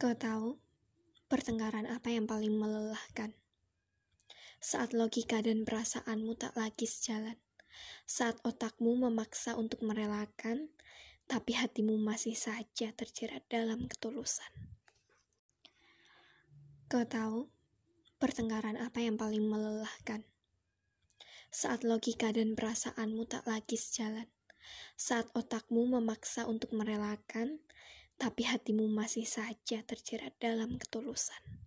Kau tahu, pertengkaran apa yang paling melelahkan? Saat logika dan perasaanmu tak lagi sejalan. Saat otakmu memaksa untuk merelakan, tapi hatimu masih saja terjerat dalam ketulusan. Kau tahu, pertengkaran apa yang paling melelahkan? Saat logika dan perasaanmu tak lagi sejalan. Saat otakmu memaksa untuk merelakan, tapi hatimu masih saja terjerat dalam ketulusan.